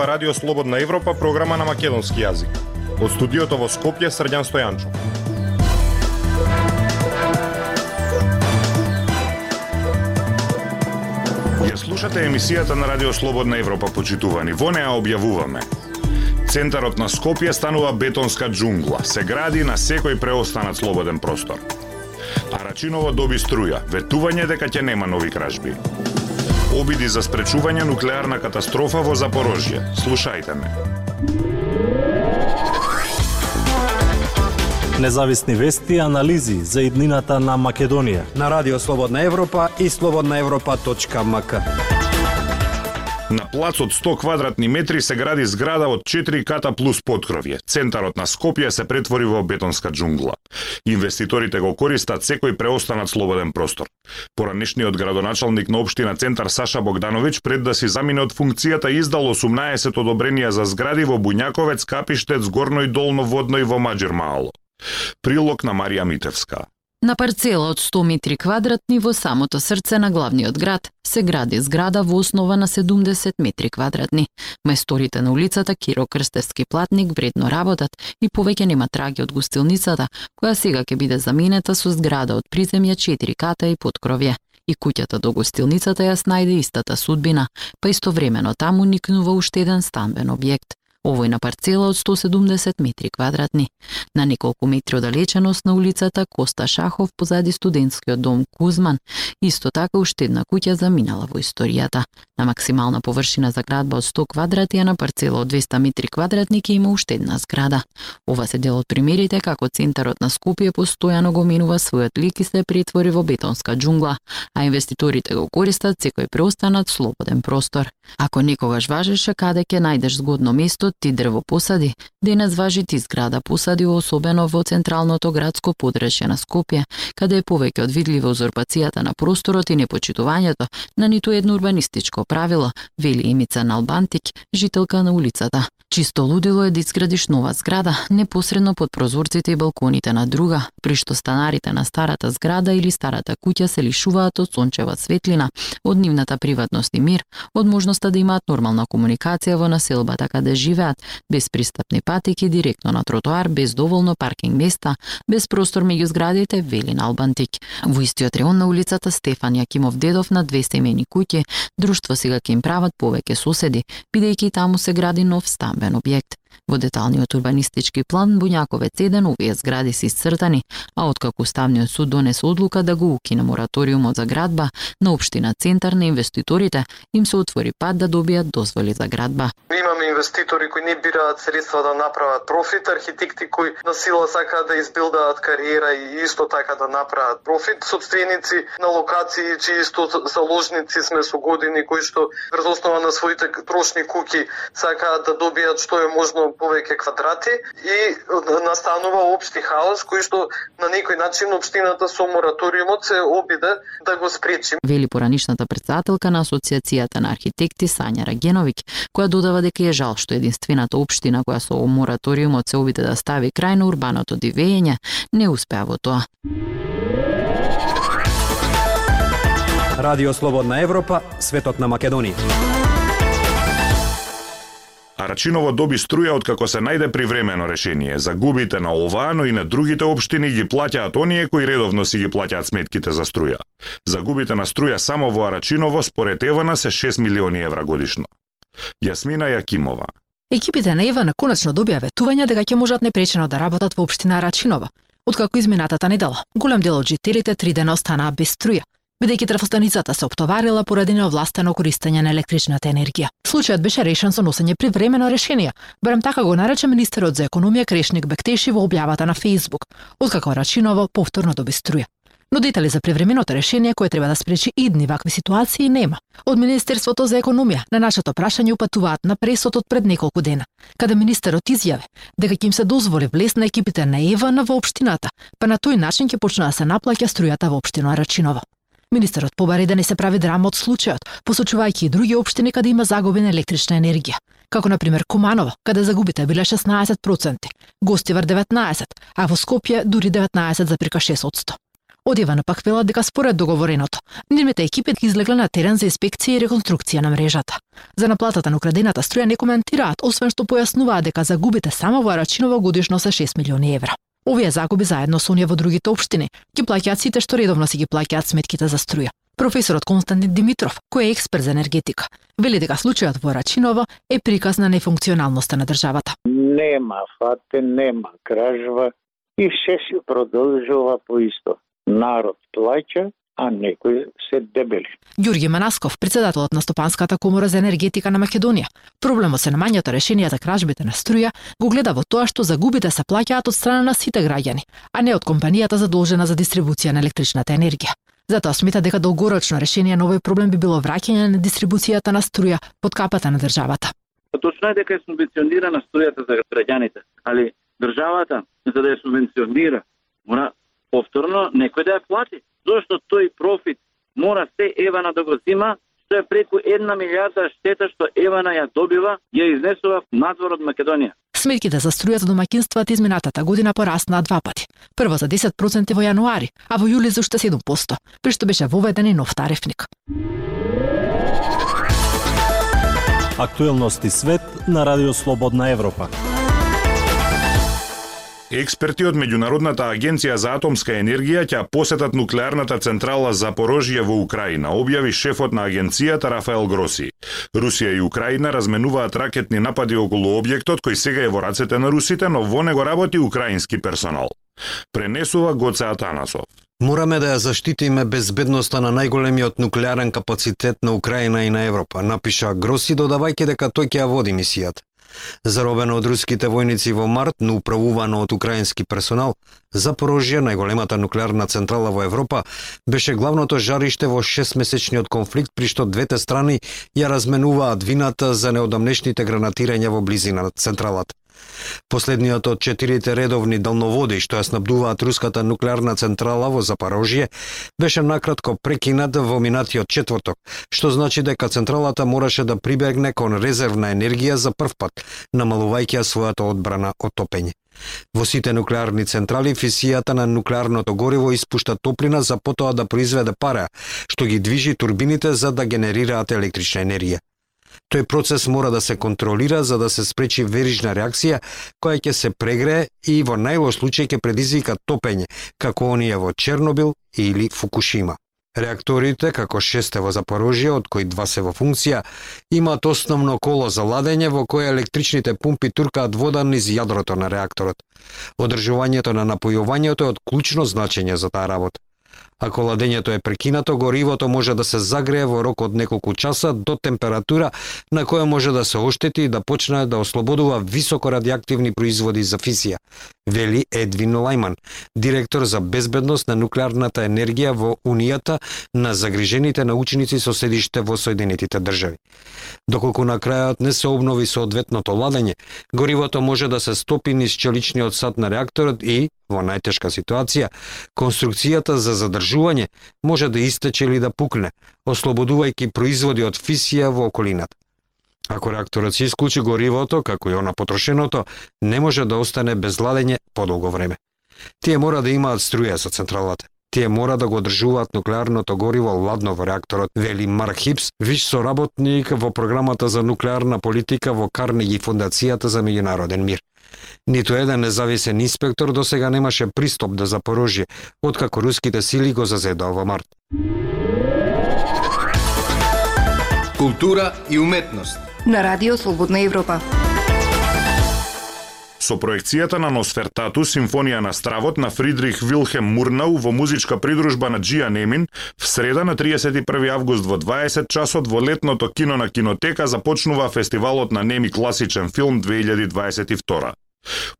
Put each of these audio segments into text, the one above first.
ова Радио Слободна Европа, програма на македонски јазик. Од студиото во Скопје, Срдјан Стојанчов. Ја слушате емисијата на Радио Слободна Европа, почитувани. Во неа објавуваме. Центарот на Скопје станува бетонска джунгла. Се гради на секој преостанат слободен простор. Арачиново доби струја, ветување дека ќе нема нови кражби. Обиди за спречување нуклеарна катастрофа во Запорожје. Слушајте ме. Независни вести и анализи за иднината на Македонија. На Радио Слободна Европа и слободнаевропа.мк. На плац од 100 квадратни метри се гради зграда од 4 ката плюс подкровје. Центарот на Скопје се претвори во бетонска джунгла. Инвеститорите го користат секој преостанат слободен простор. Поранешниот градоначалник на општина Центар Саша Богдановиќ пред да си замине од функцијата издал 18 одобренија за згради во Буњаковец, Капиштец, Горно и Долно Водно и во Маџермаало. Прилог на Марија Митевска. На парцела од 100 метри квадратни во самото срце на главниот град се гради зграда во основа на 70 метри квадратни. Мајсторите на улицата Киро Крстевски платник вредно работат и повеќе нема траги од гостилницата, која сега ќе биде заменета со зграда од приземја 4 ката и подкровје. И куќата до гостилницата ја снајде истата судбина, па истовремено таму никнува уште еден станбен објект овој на парцела од 170 метри квадратни. На неколку метри одалеченост на улицата Коста Шахов позади студентскиот дом Кузман, исто така уште една куќа заминала во историјата. На максимална површина за градба од 100 квадрати, а на парцела од 200 метри квадратни ќе има уште една зграда. Ова се дел од примерите како центарот на Скопје постојано го менува својот лик и се претвори во бетонска джунгла, а инвеститорите го користат секој преостанат слободен простор. Ако некогаш важеше каде ќе најдеш згодно место, ти дрво посади, денес важи ти зграда посади особено во централното градско подрешје на Скопје, каде е повеќе од видлива узурпацијата на просторот и непочитувањето на ниту едно урбанистичко правило, вели Емица Налбантик, жителка на улицата. Чисто лудило е да изградиш нова зграда непосредно под прозорците и балконите на друга, при што станарите на старата зграда или старата куќа се лишуваат од сончева светлина, од нивната приватност и мир, од можноста да имаат нормална комуникација во населбата каде живеат, без пристапни патеки директно на тротоар, без доволно паркинг места, без простор меѓу зградите, вели на Албантик. Во истиот реон на улицата Стефан Јакимов Дедов на две семени куќи, друштво сега ќе им прават повеќе соседи, бидејќи таму се гради нов стамбен објект. Во деталниот урбанистички план Буњаковец 1 овие згради се исцртани, а откако Ставниот суд донесе одлука да го укине мораториумот за градба на општина Центар на инвеститорите, им се отвори пат да добијат дозволи за градба. Имаме инвеститори кои не бираат средства да направат профит, архитекти кои на сила сакаат да избилдаат кариера и исто така да направат профит, собственици на локации чии исто заложници сме со години кои што врз основа на своите трошни куки сакаат да добијат што е можно повеќе квадрати и настанува општи хаос кој што на некој начин општината со мораториумот се обиде да го спречи. Вели поранишната председателка на Асоциацијата на архитекти Сања Рагеновиќ, која додава дека е жал што единствената општина која со мораториумот се обиде да стави крај на урбаното дивење, не успеа во тоа. Радио Слободна Европа, светот на Македонија. Арачиново доби струја од како се најде привремено решение. Загубите на оваа, но и на другите општини ги плаќаат оние кои редовно си ги плаќаат сметките за струја. Загубите на струја само во Арачиново според Евана се 6 милиони евра годишно. Јасмина Јакимова. Екипите на Евана конечно добија ветување дека ќе можат непречено да работат во општина Арачинова. Откако изминатата недела, голем дел од жителите три дена останаа без струја, бидејќи трафостаницата се оптоварила поради неовластено користење на електричната енергија. Случајот беше решен со носење привремено решение, барем така го нарече министерот за економија Крешник Бектеши во објавата на Facebook, откако Рачиново повторно доби струја. Но детали за привременото решение кое треба да спречи идни вакви ситуации нема. Од Министерството за економија на нашето прашање упатуваат на пресот од пред неколку дена, каде министерот изјаве дека ќе им се дозволи влез на екипите на ЕВА во општината, па на тој начин ќе почне да се наплаќа струјата во општина Рачиново. Министерот побари да не се прави драма од случајот, посочувајќи и други општини каде има загубена електрична енергија, како на пример Куманово, каде загубите биле 16%, Гостивар 19%, а во Скопје дури 19,6%. Од Ивана пак велат дека според договореното, нивните екипи излегле на терен за инспекција и реконструкција на мрежата. За наплатата на украдената струја не коментираат, освен што појаснуваат дека загубите само во Арачиново годишно се 6 милиони евра. Овие загуби заедно со оние во другите општини ги плаќаат сите што редовно си ги плаќаат сметките за струја. Професорот Константин Димитров, кој е експерт за енергетика, вели дека случајот во Рачиново е приказ на нефункционалноста на државата. Нема фате, нема кражба и се си продолжува по исто. Народ плаќа, а некои се дебели. Ѓурѓи Манасков, председателот на Стопанската комора за енергетика на Македонија, проблемот се намањето решенија за кражбите на струја го гледа во тоа што загубите се плаќаат од страна на сите граѓани, а не од компанијата задолжена за дистрибуција на електричната енергија. Затоа смета дека долгорочно решение на овој проблем би било враќање на дистрибуцијата на струја под капата на државата. Точно е дека е субвенционирана струјата за граѓаните, али државата за да ја субвенционира мора повторно некој да ја плати зошто тој профит мора се Евана да го зима, што е преку една милиарда штета што Евана ја добива, ја изнесува надвор од Македонија. Сметките за струјата домакинствата изминатата година пораснаа два пати. Прво за 10% во јануари, а во јули за уште 7%, при што беше воведен и нов тарифник. Актуелности свет на Радио Слободна Европа. Експерти од Меѓународната агенција за атомска енергија ќе посетат нуклеарната централа за Порожје во Украина, објави шефот на агенцијата Рафаел Гроси. Русија и Украина разменуваат ракетни напади околу објектот кој сега е во рацете на русите, но во него работи украински персонал. Пренесува Гоце Атанасов. Мораме да ја заштитиме безбедноста на најголемиот нуклеарен капацитет на Украина и на Европа, напиша Гроси додавајќи дека тој ќе ја води мисијата. Заробено од руските војници во март, но управувано од украински персонал, Запорожје, најголемата нуклеарна централа во Европа, беше главното жариште во шестмесечниот конфликт при што двете страни ја разменуваат вината за неодамнешните гранатирања во близина на централата. Последниот од четирите редовни далноводи што ја снабдуваат руската нуклеарна централа во Запорожје беше накратко прекинат во минатиот четврток, што значи дека централата мораше да прибегне кон резервна енергија за прв пат, намалувајќи својата одбрана од топење. Во сите нуклеарни централи фисијата на нуклеарното гориво испушта топлина за потоа да произведе пара, што ги движи турбините за да генерираат електрична енергија. Тој процес мора да се контролира за да се спречи верижна реакција која ќе се прегрее и во најлош случај ќе предизвика топење, како оние во Чернобил или Фукушима. Реакторите, како шесте во Запорожје, од кои два се во функција, имаат основно коло за ладење во кое електричните пумпи туркаат вода низ јадрото на реакторот. Одржувањето на напојувањето е од клучно значење за таа работа. Ако ладењето е прекинато, горивото може да се загрее во рок од неколку часа до температура на која може да се оштети и да почне да ослободува високо радиоактивни производи за фисија, вели Едвин Лајман, директор за безбедност на нуклеарната енергија во Унијата на загрижените научници со седиште во Соединетите држави. Доколку на крајот не се обнови соодветното ладење, горивото може да се стопи низ челичниот сад на реакторот и, во најтешка ситуација, конструкцијата за задржување може да истече или да пукне, ослободувајќи производи од фисија во околината. Ако реакторот се исклучи горивото, како и она потрошеното, не може да остане без ладење подолго време. Тие мора да имаат струја со централата. Тие мора да го одржуваат нуклеарното гориво ладно во реакторот, вели Марк Хипс, виш соработник во програмата за нуклеарна политика во Карнеги фундацијата за меѓународен мир. Ниту еден независен инспектор до сега немаше пристап до да Запорожје, откако руските сили го зазедоа во март. Култура и уметност на Радио Слободна Европа. Со проекцијата на Носфертату, симфонија на стравот на Фридрих Вилхем Мурнау во музичка придружба на Джија Немин, в среда на 31 август во 20 часот во летното кино на кинотека започнува фестивалот на неми класичен филм 2022.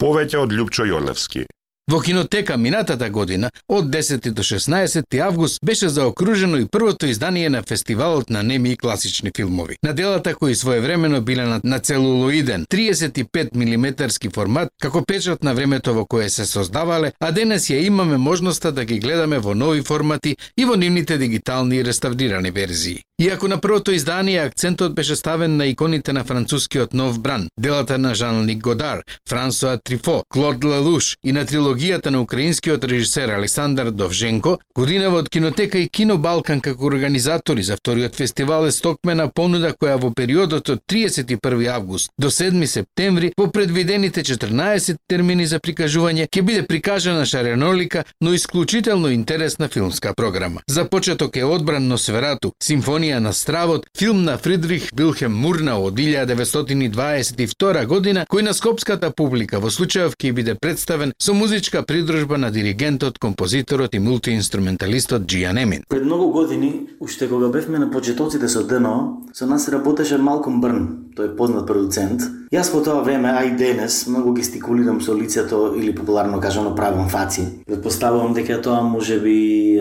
Повеќе од Лјупчо Јолевски. Во кинотека минатата година, од 10 до 16 август, беше заокружено и првото издание на фестивалот на неми и класични филмови. На делата кои своевремено биле на, на целулоиден 35 мм формат, како печат на времето во кое се создавале, а денес ја имаме можноста да ги гледаме во нови формати и во нивните дигитални и реставрирани верзии. Иако на првото издание акцентот беше ставен на иконите на францускиот нов бран, делата на Жан-Лик Годар, Франсуа Трифо, Клод Лалуш и на трилогијата на украинскиот режисер Александар Довженко, годинава од Кинотека и Кино Балкан како организатори за вториот фестивал е стокмена понуда која во периодот од 31 август до 7 септември во предвидените 14 термини за прикажување ќе биде прикажана шаренолика, но исклучително интересна филмска програма. За почеток е одбран Носферату, Симфонија на стравот, филм на Фридрих Билхем Мурнау од 1922 година, кој на скопската публика во случајов ќе биде представен со музичка придружба на диригентот, композиторот и мултиинструменталистот Джијан Емин. Пред многу години, уште кога бевме на почетоците со ДНО, со нас работеше Малком Брн, тој е познат продуцент. Јас по тоа време, а и денес, многу гестикулирам со лицето или популарно кажано правам фаци. Предпоставувам дека тоа може би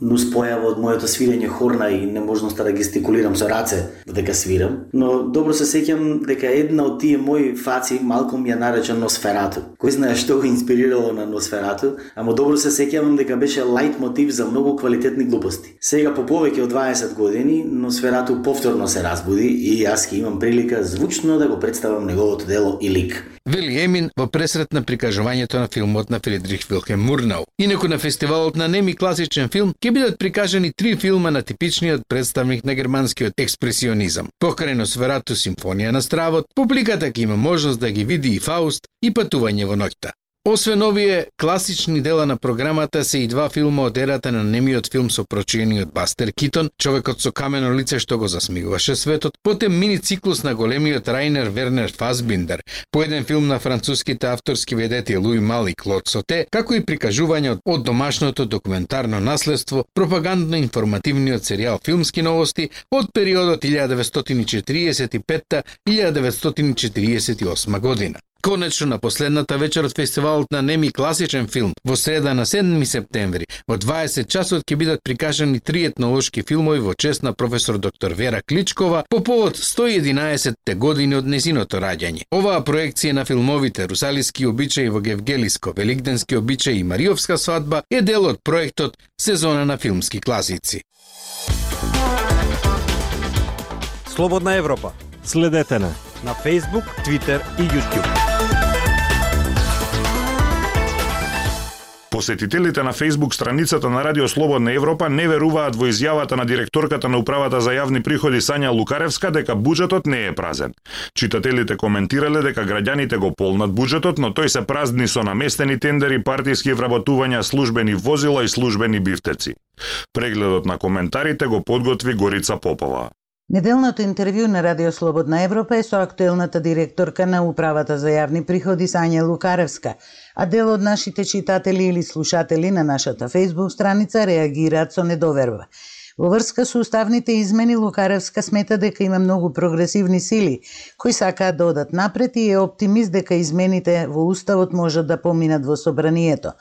нус појава од моето свирење хорна и неможноста да гестикулирам со раце додека свирам. Но добро се сеќам дека една од тие мои фаци ми ја нарече Носферату. Кој знае што го инспирирало на Носферату, ама добро се сеќавам дека беше лајт мотив за многу квалитетни глупости. Сега по повеќе од 20 години Носферату повторно се разбуди и јас ќе имам прилика звучно да го представам неговото дело и лик. Вели Емин во пресрет на прикажувањето на филмот на Фридрих Вилхем Мурнау. Инаку на фестивалот на неми класичен филм ќе бидат прикажани три филма на типичниот представник на германскиот експресионизам. Покрај сверато симфонија на стравот, публиката ќе има можност да ги види и Фауст и патување во ноќта. Освен овие класични дела на програмата се и два филма од ерата на немиот филм со прочиениот Бастер Китон, човекот со камено лице што го засмигуваше светот, потем мини циклус на големиот Райнер Вернер Фасбиндер, по еден филм на француските авторски ведети Луи Мал и Клод Соте, како и прикажување од домашното документарно наследство, пропагандно-информативниот серијал Филмски новости од периодот 1945-1948 година. Конечно на последната вечер од фестивалот на Неми класичен филм во среда на 7 септември во 20 часот ќе бидат прикажани три етнолошки филмови во чест на професор доктор Вера Кличкова по повод 111 години од незиното раѓање. Оваа проекција на филмовите Русалиски обичаи во Гевгелиско, Великденски обичаи и Мариовска свадба е дел од проектот Сезона на филмски класици. Слободна Европа. Следете на на Facebook, Twitter и YouTube. Посетителите на Facebook страницата на Радио Слободна Европа не веруваат во изјавата на директорката на Управата за јавни приходи Сања Лукаревска дека буџетот не е празен. Читателите коментирале дека граѓаните го полнат буџетот, но тој се празни со наместени тендери, партиски вработувања, службени возила и службени бифтеци. Прегледот на коментарите го подготви Горица Попова. Неделното интервју на Радио Слободна Европа е со актуелната директорка на Управата за јавни приходи Сања Лукаревска, а дел од нашите читатели или слушатели на нашата Facebook страница реагираат со недоверба. Во врска со уставните измени, Лукаревска смета дека има многу прогресивни сили кои сакаат да одат напред и е оптимист дека измените во уставот можат да поминат во собранието.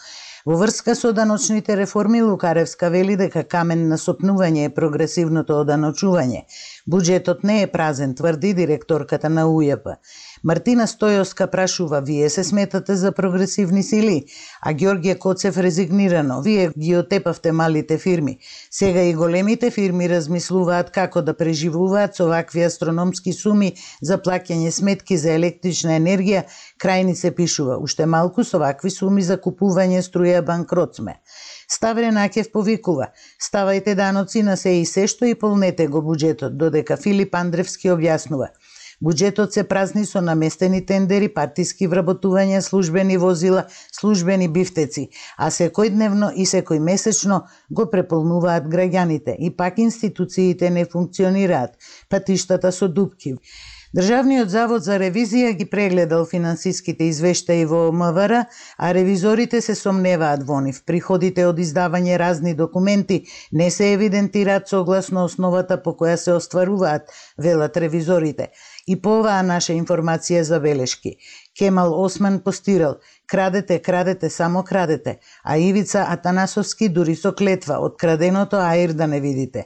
Во врска со даночните реформи, Лукаревска вели дека камен на сопнување е прогресивното оданочување. Буџетот не е празен, тврди директорката на УЈП. Мартина Стојоска прашува, вие се сметате за прогресивни сили, а Ѓорѓе Коцев резигнирано, вие ги отепавте малите фирми. Сега и големите фирми размислуваат како да преживуваат со вакви астрономски суми за плаќање сметки за електрична енергија, крајни се пишува, уште малку со вакви суми за купување струја банкрот сме. Ставре Накев повикува, ставајте даноци на се и се што и полнете го буџетот, додека Филип Андревски објаснува – Буџетот се празни со наместени тендери, партиски вработувања, службени возила, службени бифтеци, а секојдневно и секој месечно го преполнуваат граѓаните. И пак институциите не функционираат, патиштата со дупки. Државниот завод за ревизија ги прегледал финансиските извештаи во МВР, а ревизорите се сомневаат во нив. Приходите од издавање разни документи не се евидентираат согласно основата по која се остваруваат, велат ревизорите. И по оваа наша информација за белешки. Кемал Осман постирал, крадете, крадете, само крадете, а Ивица Атанасовски дури со клетва, од краденото аир да не видите.